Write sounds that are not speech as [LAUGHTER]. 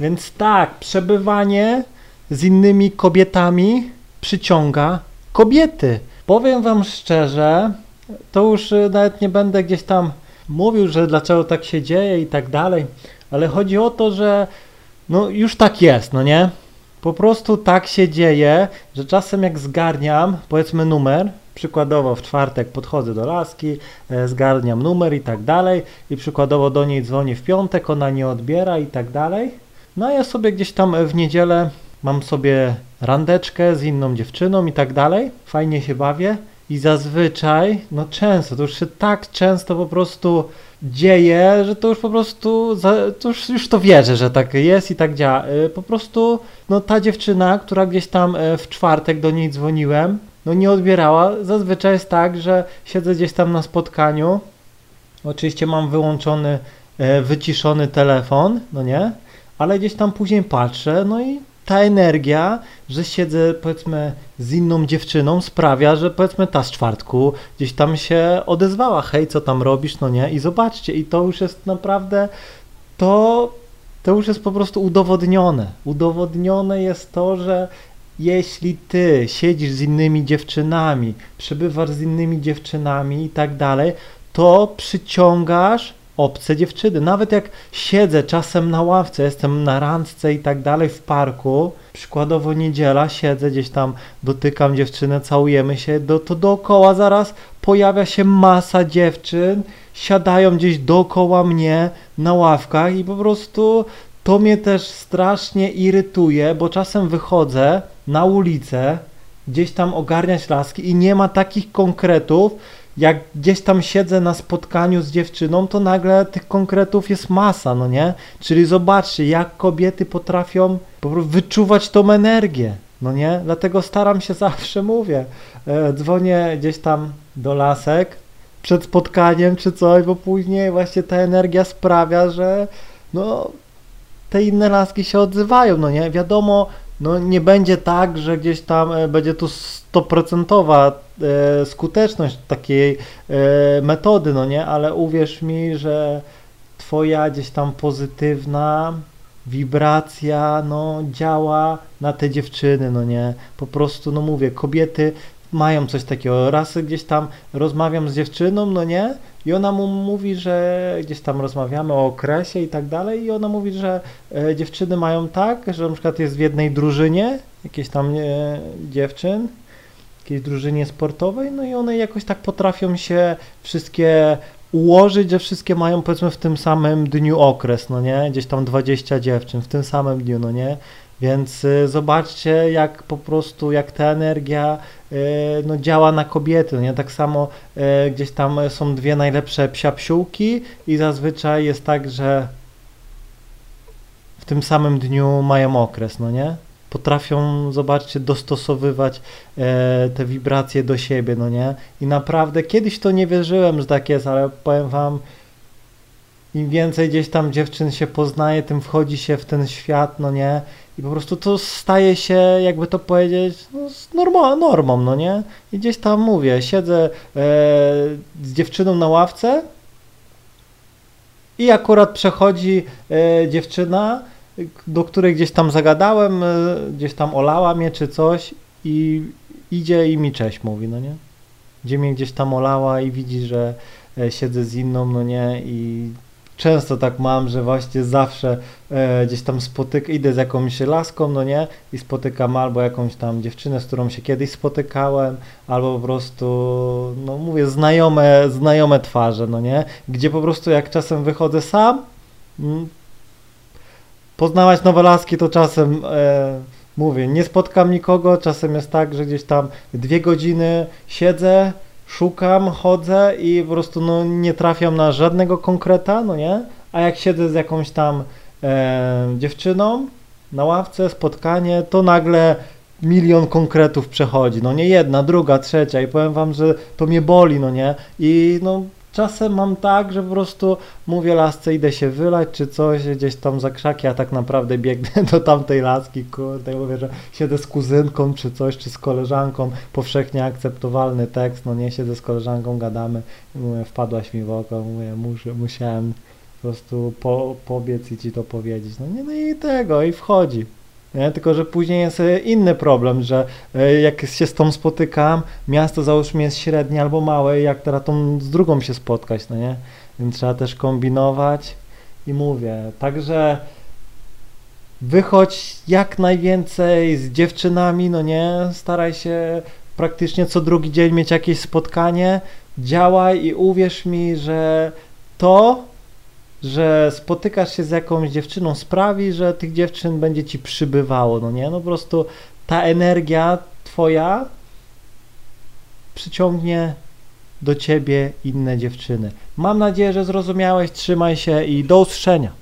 Więc tak, przebywanie z innymi kobietami przyciąga kobiety. Powiem wam szczerze, to już y, nawet nie będę gdzieś tam mówił, że dlaczego tak się dzieje i tak dalej, ale chodzi o to, że no już tak jest, no nie? Po prostu tak się dzieje, że czasem jak zgarniam, powiedzmy numer, przykładowo w czwartek podchodzę do laski, e, zgarniam numer i tak dalej i przykładowo do niej dzwonię w piątek, ona nie odbiera i tak dalej. No a ja sobie gdzieś tam w niedzielę mam sobie randeczkę z inną dziewczyną i tak dalej, fajnie się bawię i zazwyczaj, no często, to już się tak często po prostu dzieje, że to już po prostu, to już, już to wierzę, że tak jest i tak działa. Y, Po prostu, no ta dziewczyna, która gdzieś tam y, w czwartek do niej dzwoniłem, no nie odbierała. Zazwyczaj jest tak, że siedzę gdzieś tam na spotkaniu, oczywiście mam wyłączony, wyciszony telefon, no nie, ale gdzieś tam później patrzę, no i ta energia, że siedzę powiedzmy z inną dziewczyną sprawia, że powiedzmy ta z czwartku gdzieś tam się odezwała, hej, co tam robisz, no nie, i zobaczcie, i to już jest naprawdę, to, to już jest po prostu udowodnione. Udowodnione jest to, że jeśli ty siedzisz z innymi dziewczynami, przebywasz z innymi dziewczynami i tak dalej, to przyciągasz obce dziewczyny. Nawet jak siedzę czasem na ławce, jestem na randce i tak dalej w parku, przykładowo niedziela, siedzę gdzieś tam, dotykam dziewczynę, całujemy się, do, to dookoła zaraz pojawia się masa dziewczyn, siadają gdzieś dookoła mnie na ławkach i po prostu to mnie też strasznie irytuje, bo czasem wychodzę na ulicę, gdzieś tam ogarniać laski i nie ma takich konkretów, jak gdzieś tam siedzę na spotkaniu z dziewczyną, to nagle tych konkretów jest masa, no nie? Czyli zobaczcie, jak kobiety potrafią po prostu wyczuwać tą energię, no nie? Dlatego staram się [LAUGHS] zawsze, mówię, e, dzwonię gdzieś tam do lasek przed spotkaniem czy coś, bo później właśnie ta energia sprawia, że no te inne laski się odzywają, no nie? Wiadomo, no nie będzie tak, że gdzieś tam e, będzie tu stoprocentowa e, skuteczność takiej e, metody, no nie? Ale uwierz mi, że twoja gdzieś tam pozytywna wibracja, no działa na te dziewczyny, no nie? Po prostu, no mówię, kobiety mają coś takiego. Raz gdzieś tam rozmawiam z dziewczyną, no nie? I ona mu mówi, że gdzieś tam rozmawiamy o okresie i tak dalej, i ona mówi, że e, dziewczyny mają tak, że na przykład jest w jednej drużynie, jakieś tam e, dziewczyn, jakiejś drużynie sportowej, no i one jakoś tak potrafią się wszystkie ułożyć, że wszystkie mają powiedzmy w tym samym dniu okres, no nie? Gdzieś tam 20 dziewczyn w tym samym dniu, no nie? Więc y, zobaczcie, jak po prostu, jak ta energia y, no, działa na kobiety. Nie? Tak samo y, gdzieś tam są dwie najlepsze psiapsiółki i zazwyczaj jest tak, że w tym samym dniu mają okres, no nie? Potrafią, zobaczcie, dostosowywać e, te wibracje do siebie, no nie? I naprawdę kiedyś to nie wierzyłem, że tak jest, ale powiem wam, im więcej gdzieś tam dziewczyn się poznaje, tym wchodzi się w ten świat, no nie? I po prostu to staje się, jakby to powiedzieć, no, norma, normą, no nie? I gdzieś tam mówię, siedzę e, z dziewczyną na ławce i akurat przechodzi e, dziewczyna, do której gdzieś tam zagadałem, e, gdzieś tam olała mnie czy coś i idzie i mi cześć mówi, no nie? Gdzie mnie gdzieś tam olała i widzi, że e, siedzę z inną, no nie? I często tak mam, że właśnie zawsze e, gdzieś tam spotykam, idę z jakąś laską, no nie, i spotykam albo jakąś tam dziewczynę, z którą się kiedyś spotykałem, albo po prostu, no mówię, znajome, znajome twarze, no nie, gdzie po prostu jak czasem wychodzę sam, mm, poznawać nowe laski to czasem, e, mówię, nie spotkam nikogo, czasem jest tak, że gdzieś tam dwie godziny siedzę, szukam, chodzę i po prostu no, nie trafiam na żadnego konkreta, no nie? A jak siedzę z jakąś tam e, dziewczyną na ławce, spotkanie, to nagle milion konkretów przechodzi, no nie jedna, druga, trzecia i powiem wam, że to mnie boli, no nie? I no czasem mam tak, że po prostu mówię lasce, idę się wylać czy coś, gdzieś tam za krzaki, a tak naprawdę biegnę [LAUGHS] do tamtej laski, kurde, mówię, że siedzę z kuzynką czy coś, czy z koleżanką, powszechnie akceptowalny tekst, no nie, siedzę z koleżanką, gadamy, mówię, wpadłaś mi w oko, mówię, muszę, musiałem Po prostu po, pobiec i ci to powiedzieć. No nie, no i tego, i wchodzi. Nie? Tylko, że później jest e, inny problem, że e, jak się z tą spotykam, miasto załóżmy jest średnie albo małe, jak teraz tą z drugą się spotkać, no nie? Więc trzeba też kombinować i mówię. Także wychodź jak najwięcej z dziewczynami, no nie? Staraj się praktycznie co drugi dzień mieć jakieś spotkanie, działaj i uwierz mi, że to, że spotykasz się z jakąś dziewczyną sprawi, że tych dziewczyn będzie ci przybywało, no nie? No po prostu ta energia twoja przyciągnie do ciebie inne dziewczyny. Mam nadzieję, że zrozumiałeś, trzymaj się i do usłyszenia.